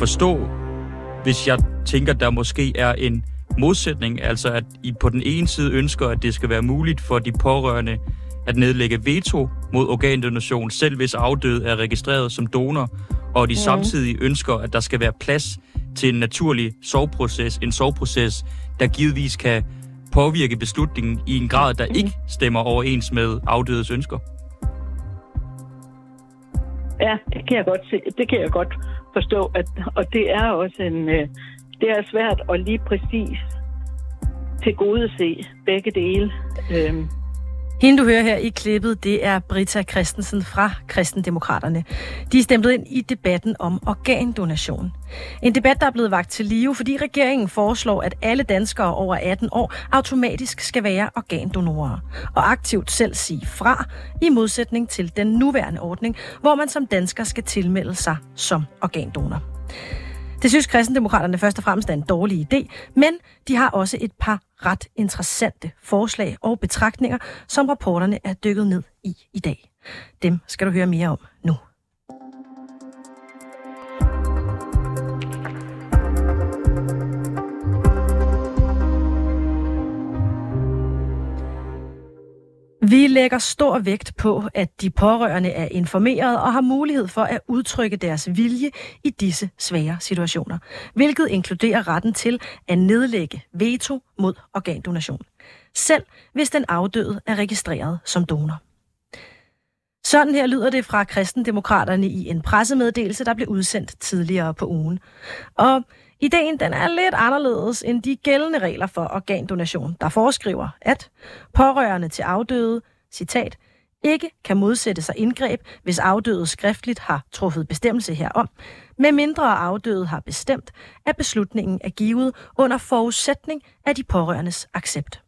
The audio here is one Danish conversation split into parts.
forstå, hvis jeg tænker, der måske er en modsætning, altså at I på den ene side ønsker, at det skal være muligt for de pårørende at nedlægge veto mod organdonation, selv hvis afdøde er registreret som donor, og de mm. samtidig ønsker, at der skal være plads til en naturlig soveproces, en soveproces, der givetvis kan påvirke beslutningen i en grad, der mm. ikke stemmer overens med afdødes ønsker. Ja, det kan jeg godt se. Det kan jeg godt forstå, at, og det er også en, øh, det er svært at lige præcis til gode se begge dele. Øhm, hende, du hører her i klippet, det er Britta Christensen fra Kristendemokraterne. De er stemplet ind i debatten om organdonation. En debat, der er blevet vagt til live, fordi regeringen foreslår, at alle danskere over 18 år automatisk skal være organdonorer og aktivt selv sige fra, i modsætning til den nuværende ordning, hvor man som dansker skal tilmelde sig som organdonor. Det synes kristendemokraterne først og fremmest er en dårlig idé, men de har også et par ret interessante forslag og betragtninger, som rapporterne er dykket ned i i dag. Dem skal du høre mere om nu. Lægger stor vægt på, at de pårørende er informeret og har mulighed for at udtrykke deres vilje i disse svære situationer, hvilket inkluderer retten til at nedlægge veto mod organdonation, selv hvis den afdøde er registreret som donor. Sådan her lyder det fra kristendemokraterne i en pressemeddelelse, der blev udsendt tidligere på ugen. Og ideen den er lidt anderledes end de gældende regler for organdonation, der foreskriver, at pårørende til afdøde, citat, ikke kan modsætte sig indgreb, hvis afdøde skriftligt har truffet bestemmelse herom, med mindre afdøde har bestemt, at beslutningen er givet under forudsætning af de pårørendes accept.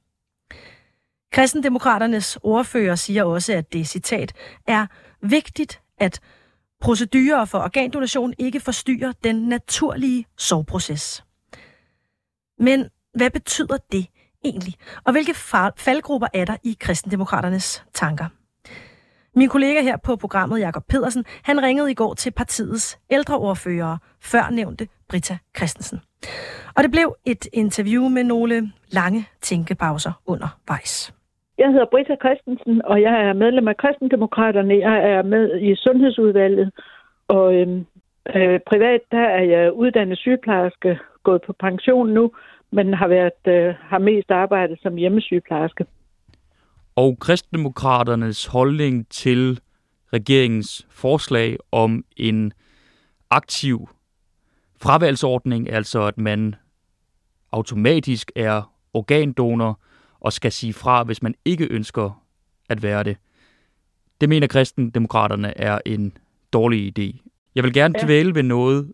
Kristendemokraternes ordfører siger også, at det, citat, er vigtigt, at procedurer for organdonation ikke forstyrrer den naturlige sorgproces. Men hvad betyder det egentlig? Og hvilke faldgrupper er der i kristendemokraternes tanker? Min kollega her på programmet, Jakob Pedersen, han ringede i går til partiets ældreordfører, før nævnte Britta Christensen. Og det blev et interview med nogle lange tænkepauser undervejs. Jeg hedder Britta Christensen, og jeg er medlem af Kristendemokraterne. Jeg er med i Sundhedsudvalget, og øhm, øh, privat der er jeg uddannet sygeplejerske, gået på pension nu, men har, været, øh, har mest arbejdet som hjemmesygeplejerske. Og Kristendemokraternes holdning til regeringens forslag om en aktiv fravalgsordning, altså at man automatisk er organdonor, og skal sige fra, hvis man ikke ønsker at være det. Det mener kristendemokraterne er en dårlig idé. Jeg vil gerne dvæle ved noget,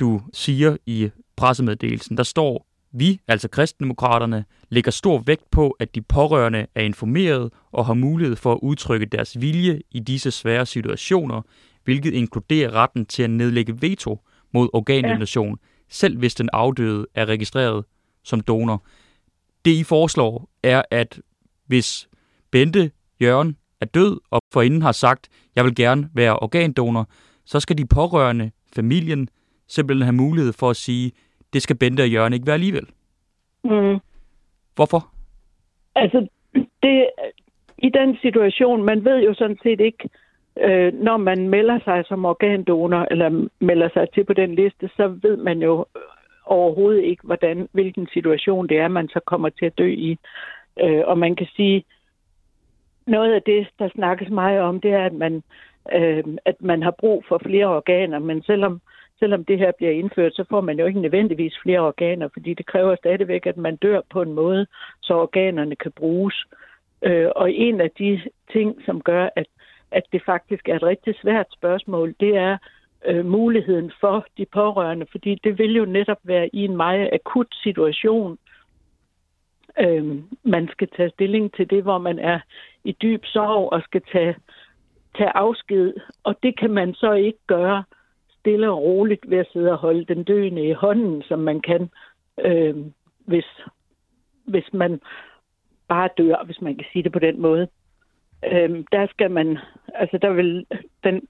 du siger i pressemeddelelsen. Der står, vi, altså kristendemokraterne, lægger stor vægt på, at de pårørende er informeret og har mulighed for at udtrykke deres vilje i disse svære situationer, hvilket inkluderer retten til at nedlægge veto mod organdonation, ja. selv hvis den afdøde er registreret som donor det, I foreslår, er, at hvis Bente Jørgen er død, og forinden har sagt, jeg vil gerne være organdonor, så skal de pårørende, familien, simpelthen have mulighed for at sige, det skal Bente og Jørgen ikke være alligevel. Mm. Hvorfor? Altså, det, i den situation, man ved jo sådan set ikke, øh, når man melder sig som organdonor, eller melder sig til på den liste, så ved man jo overhovedet ikke, hvordan, hvilken situation det er, man så kommer til at dø i. Øh, og man kan sige, noget af det, der snakkes meget om, det er, at man, øh, at man har brug for flere organer, men selvom, selvom det her bliver indført, så får man jo ikke nødvendigvis flere organer, fordi det kræver stadigvæk, at man dør på en måde, så organerne kan bruges. Øh, og en af de ting, som gør, at, at det faktisk er et rigtig svært spørgsmål, det er, øh, muligheden for de pårørende, fordi det vil jo netop være i en meget akut situation. Øh, man skal tage stilling til det, hvor man er i dyb sorg og skal tage, tage afsked, og det kan man så ikke gøre stille og roligt ved at sidde og holde den døende i hånden, som man kan, øh, hvis, hvis man bare dør, hvis man kan sige det på den måde. Øh, der skal man, altså der vil den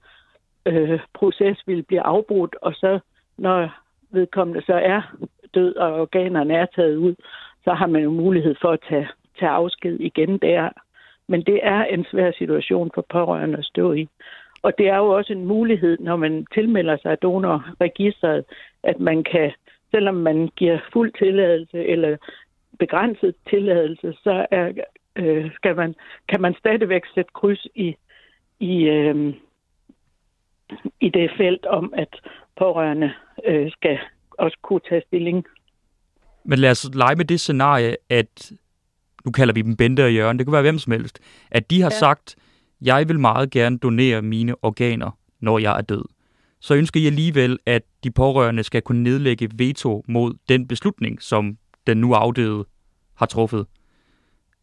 øh, proces vil blive afbrudt, og så når vedkommende så er død, og organerne er taget ud, så har man jo mulighed for at tage, tage afsked igen der. Men det er en svær situation for pårørende at stå i. Og det er jo også en mulighed, når man tilmelder sig donorregistret, at man kan, selvom man giver fuld tilladelse eller begrænset tilladelse, så er, øh, skal man, kan man stadigvæk sætte kryds i, i, øh, i det felt om, at pårørende øh, skal også kunne tage stilling. Men lad os lege med det scenarie, at nu kalder vi dem Bente og Jørgen, det kunne være hvem som helst, at de har ja. sagt, jeg vil meget gerne donere mine organer, når jeg er død. Så ønsker I alligevel, at de pårørende skal kunne nedlægge veto mod den beslutning, som den nu afdøde har truffet.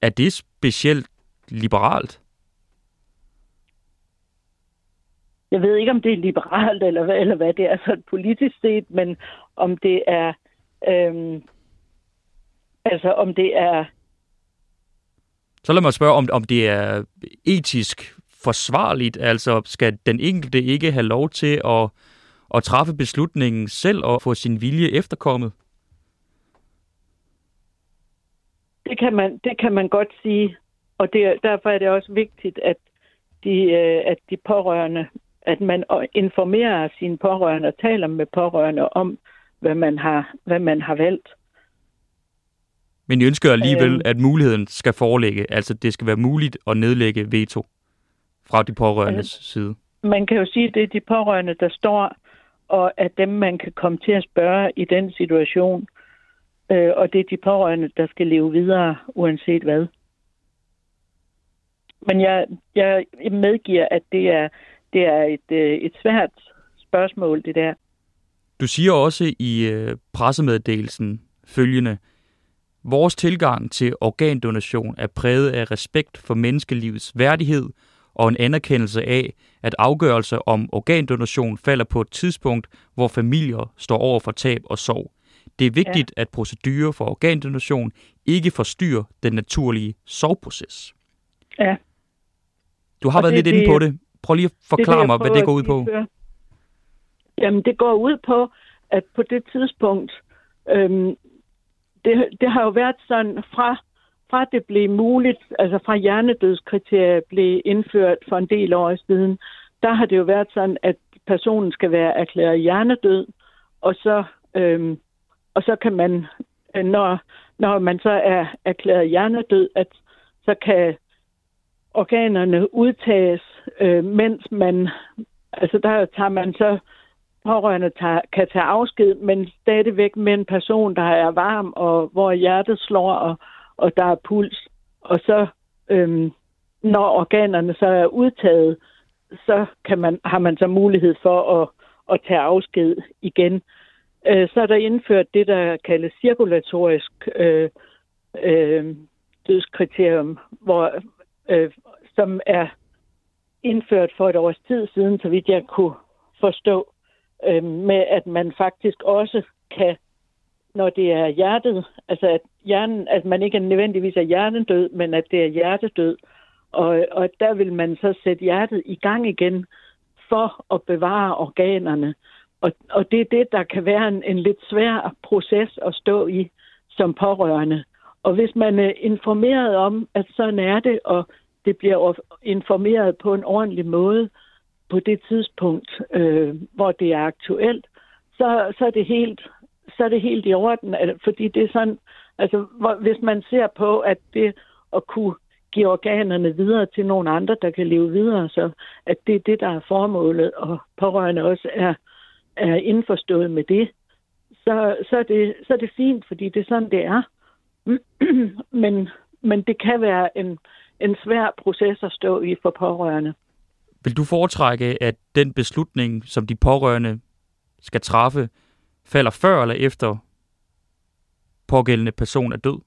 Er det specielt liberalt? Jeg ved ikke, om det er liberalt eller hvad, eller hvad det er sådan politisk set, men om det er øhm, altså om det er så lad mig spørge, om, om det er etisk forsvarligt. Altså, skal den enkelte ikke have lov til at, at træffe beslutningen selv og få sin vilje efterkommet? Det kan man, det kan man godt sige, og det, derfor er det også vigtigt, at de, øh, at de pårørende, at man informerer sine pårørende og taler med pårørende om, hvad man har, hvad man har valgt. Men jeg ønsker alligevel, øh, at muligheden skal foreligge. Altså, det skal være muligt at nedlægge veto fra de pårørendes øh, side. Man kan jo sige, at det er de pårørende, der står, og at dem, man kan komme til at spørge i den situation. Øh, og det er de pårørende, der skal leve videre, uanset hvad. Men jeg, jeg medgiver, at det er, det er et, øh, et svært spørgsmål, det der. Du siger også i øh, pressemeddelelsen følgende, Vores tilgang til organdonation er præget af respekt for menneskelivets værdighed og en anerkendelse af, at afgørelser om organdonation falder på et tidspunkt, hvor familier står over for tab og sorg. Det er vigtigt, ja. at procedurer for organdonation ikke forstyrrer den naturlige sorgproces. Ja. Du har og været det, lidt inde på det. Prøv lige at forklare det, mig, hvad det går ud på. Jamen, det går ud på, at på det tidspunkt, øhm, det, det har jo været sådan fra, fra det blev muligt, altså fra hjernedødskriteriet blev indført for en del år siden, der har det jo været sådan, at personen skal være erklæret hjernedød, og så, øhm, og så kan man, når, når man så er erklæret hjernedød, at så kan organerne udtages, øh, mens man, altså der tager man så pårørende tager, kan tage afsked, men stadigvæk med en person, der er varm, og hvor hjertet slår, og, og der er puls. Og så, øhm, når organerne så er udtaget, så kan man, har man så mulighed for at, at tage afsked igen. Øh, så er der indført det, der kaldes cirkulatorisk øh, øh, dødskriterium, hvor, øh, som er indført for et års tid siden, så vidt jeg kunne forstå øh, med at man faktisk også kan, når det er hjertet, altså at, hjernen, at man ikke nødvendigvis er hjernedød, men at det er hjertedød. Og, og der vil man så sætte hjertet i gang igen for at bevare organerne. Og, og det er det, der kan være en, en lidt svær proces at stå i som pårørende. Og hvis man er informeret om, at sådan er det, og det bliver informeret på en ordentlig måde, på det tidspunkt, øh, hvor det er aktuelt, så, så, er det helt, så er det helt i orden, fordi det er sådan, altså hvor, hvis man ser på, at det at kunne give organerne videre til nogle andre, der kan leve videre, så at det er det, der er formålet, og pårørende også er, er indforstået med det, så, så, er det, så er det fint, fordi det er sådan, det er. men, men det kan være en, en svær proces at stå i for pårørende. Vil du foretrække, at den beslutning, som de pårørende skal træffe, falder før eller efter pågældende person er død?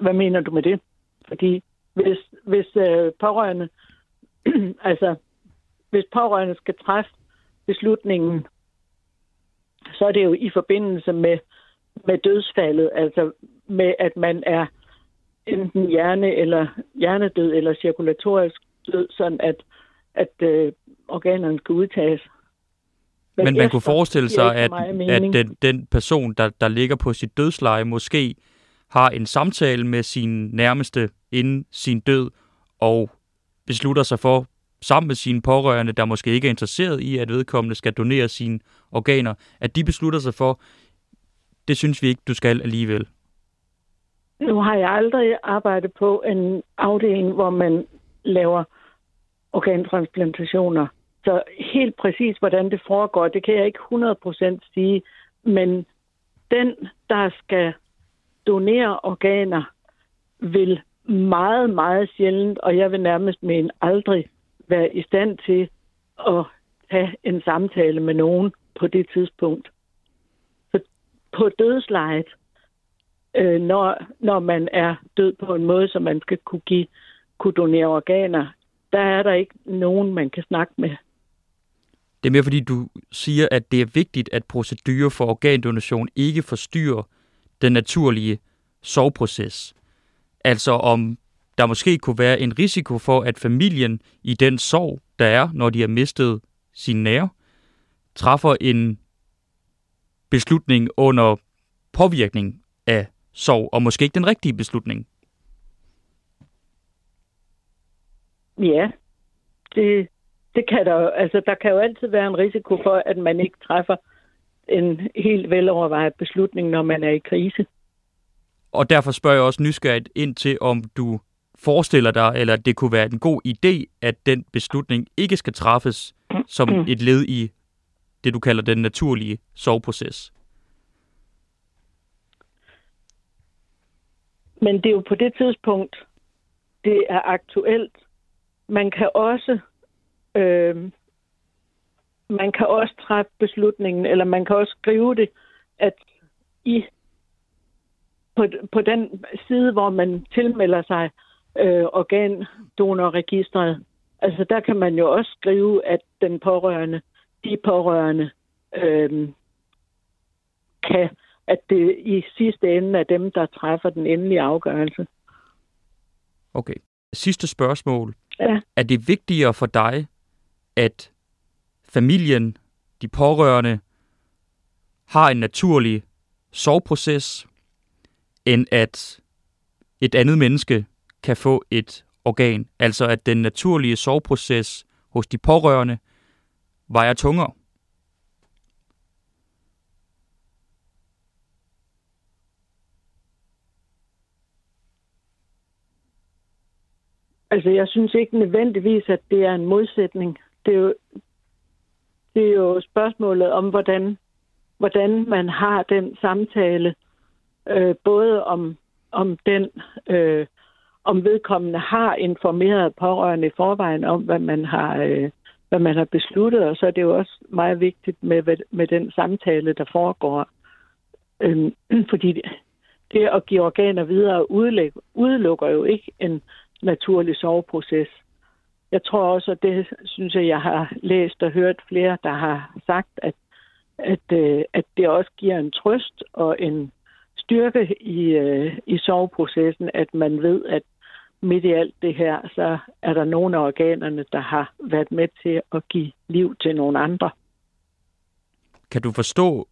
Hvad mener du med det? Fordi hvis, hvis øh, pårørende, altså hvis pårørende skal træffe beslutningen, så er det jo i forbindelse med, med dødsfaldet, altså med at man er enten hjerne eller hjernedød eller cirkulatorisk død, sådan at, at øh, organerne skal udtages. Men man kunne forestille sig, at, at den, den person, der, der ligger på sit dødsleje, måske har en samtale med sin nærmeste inden sin død, og beslutter sig for, sammen med sine pårørende, der måske ikke er interesseret i, at vedkommende skal donere sine organer, at de beslutter sig for, det synes vi ikke, du skal alligevel. Nu har jeg aldrig arbejdet på en afdeling, hvor man laver organtransplantationer. Så helt præcis, hvordan det foregår, det kan jeg ikke 100% sige. Men den, der skal donere organer, vil meget, meget sjældent, og jeg vil nærmest mene aldrig være i stand til at have en samtale med nogen på det tidspunkt. Så på dødslejet, øh, når, når man er død på en måde, så man skal kunne, give, kunne donere organer, der er der ikke nogen, man kan snakke med. Det er mere fordi, du siger, at det er vigtigt, at procedurer for organdonation ikke forstyrrer den naturlige sorgproces. Altså om der måske kunne være en risiko for, at familien i den sorg, der er, når de har mistet sin nære, træffer en beslutning under påvirkning af sorg, og måske ikke den rigtige beslutning. Ja, det, det kan der altså der kan jo altid være en risiko for, at man ikke træffer en helt velovervejet beslutning, når man er i krise. Og derfor spørger jeg også nysgerrigt ind til, om du forestiller dig, eller det kunne være en god idé, at den beslutning ikke skal træffes som mm. et led i det, du kalder den naturlige soveproces. Men det er jo på det tidspunkt, det er aktuelt. Man kan også øh, man kan også træffe beslutningen, eller man kan også skrive det, at i på, på den side, hvor man tilmelder sig øh, organdonorregistret, altså der kan man jo også skrive, at den pårørende, de pårørende, øh, kan, at det i sidste ende er dem, der træffer den endelige afgørelse. Okay. Sidste spørgsmål. Ja. Er det vigtigere for dig, at familien, de pårørende, har en naturlig soveproces, end at et andet menneske kan få et organ. Altså at den naturlige soveproces hos de pårørende vejer tungere. Altså, jeg synes ikke nødvendigvis, at det er en modsætning. Det er jo, det er jo spørgsmålet om, hvordan, hvordan man har den samtale, øh, både om, om den, øh, om vedkommende har informeret pårørende i forvejen om, hvad man har, øh, hvad man har besluttet, og så er det jo også meget vigtigt med, med den samtale, der foregår. Øh, fordi det at give organer videre udelukker jo ikke en naturlig soveproces. Jeg tror også, og det synes jeg, jeg har læst og hørt flere, der har sagt, at, at, øh, at det også giver en trøst og en styrke i, øh, i soveprocessen, at man ved, at midt i alt det her, så er der nogle af organerne, der har været med til at give liv til nogle andre. Kan du forstå,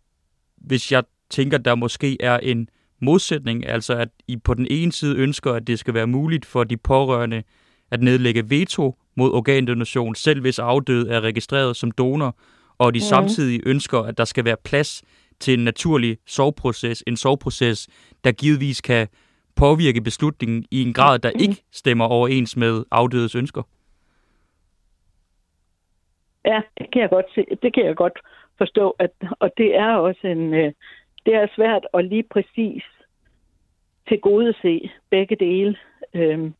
hvis jeg tænker, der måske er en modsætning, altså at I på den ene side ønsker, at det skal være muligt for de pårørende at nedlægge veto mod organdonation, selv hvis afdød er registreret som donor, og de mm. samtidig ønsker, at der skal være plads til en naturlig soveproces, en soveproces, der givetvis kan påvirke beslutningen i en grad, der ikke stemmer overens med afdødes ønsker? Ja, det kan jeg godt se. Det kan jeg godt forstå, at, og det er også en, øh, det er svært at lige præcis til gode se begge dele øh,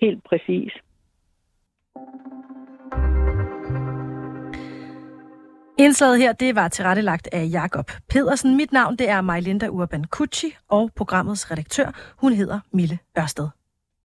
helt præcis. Indslaget her, det var tilrettelagt af Jakob Pedersen. Mit navn, det er Majlinda Urban Kutschi, og programmets redaktør, hun hedder Mille Ørsted.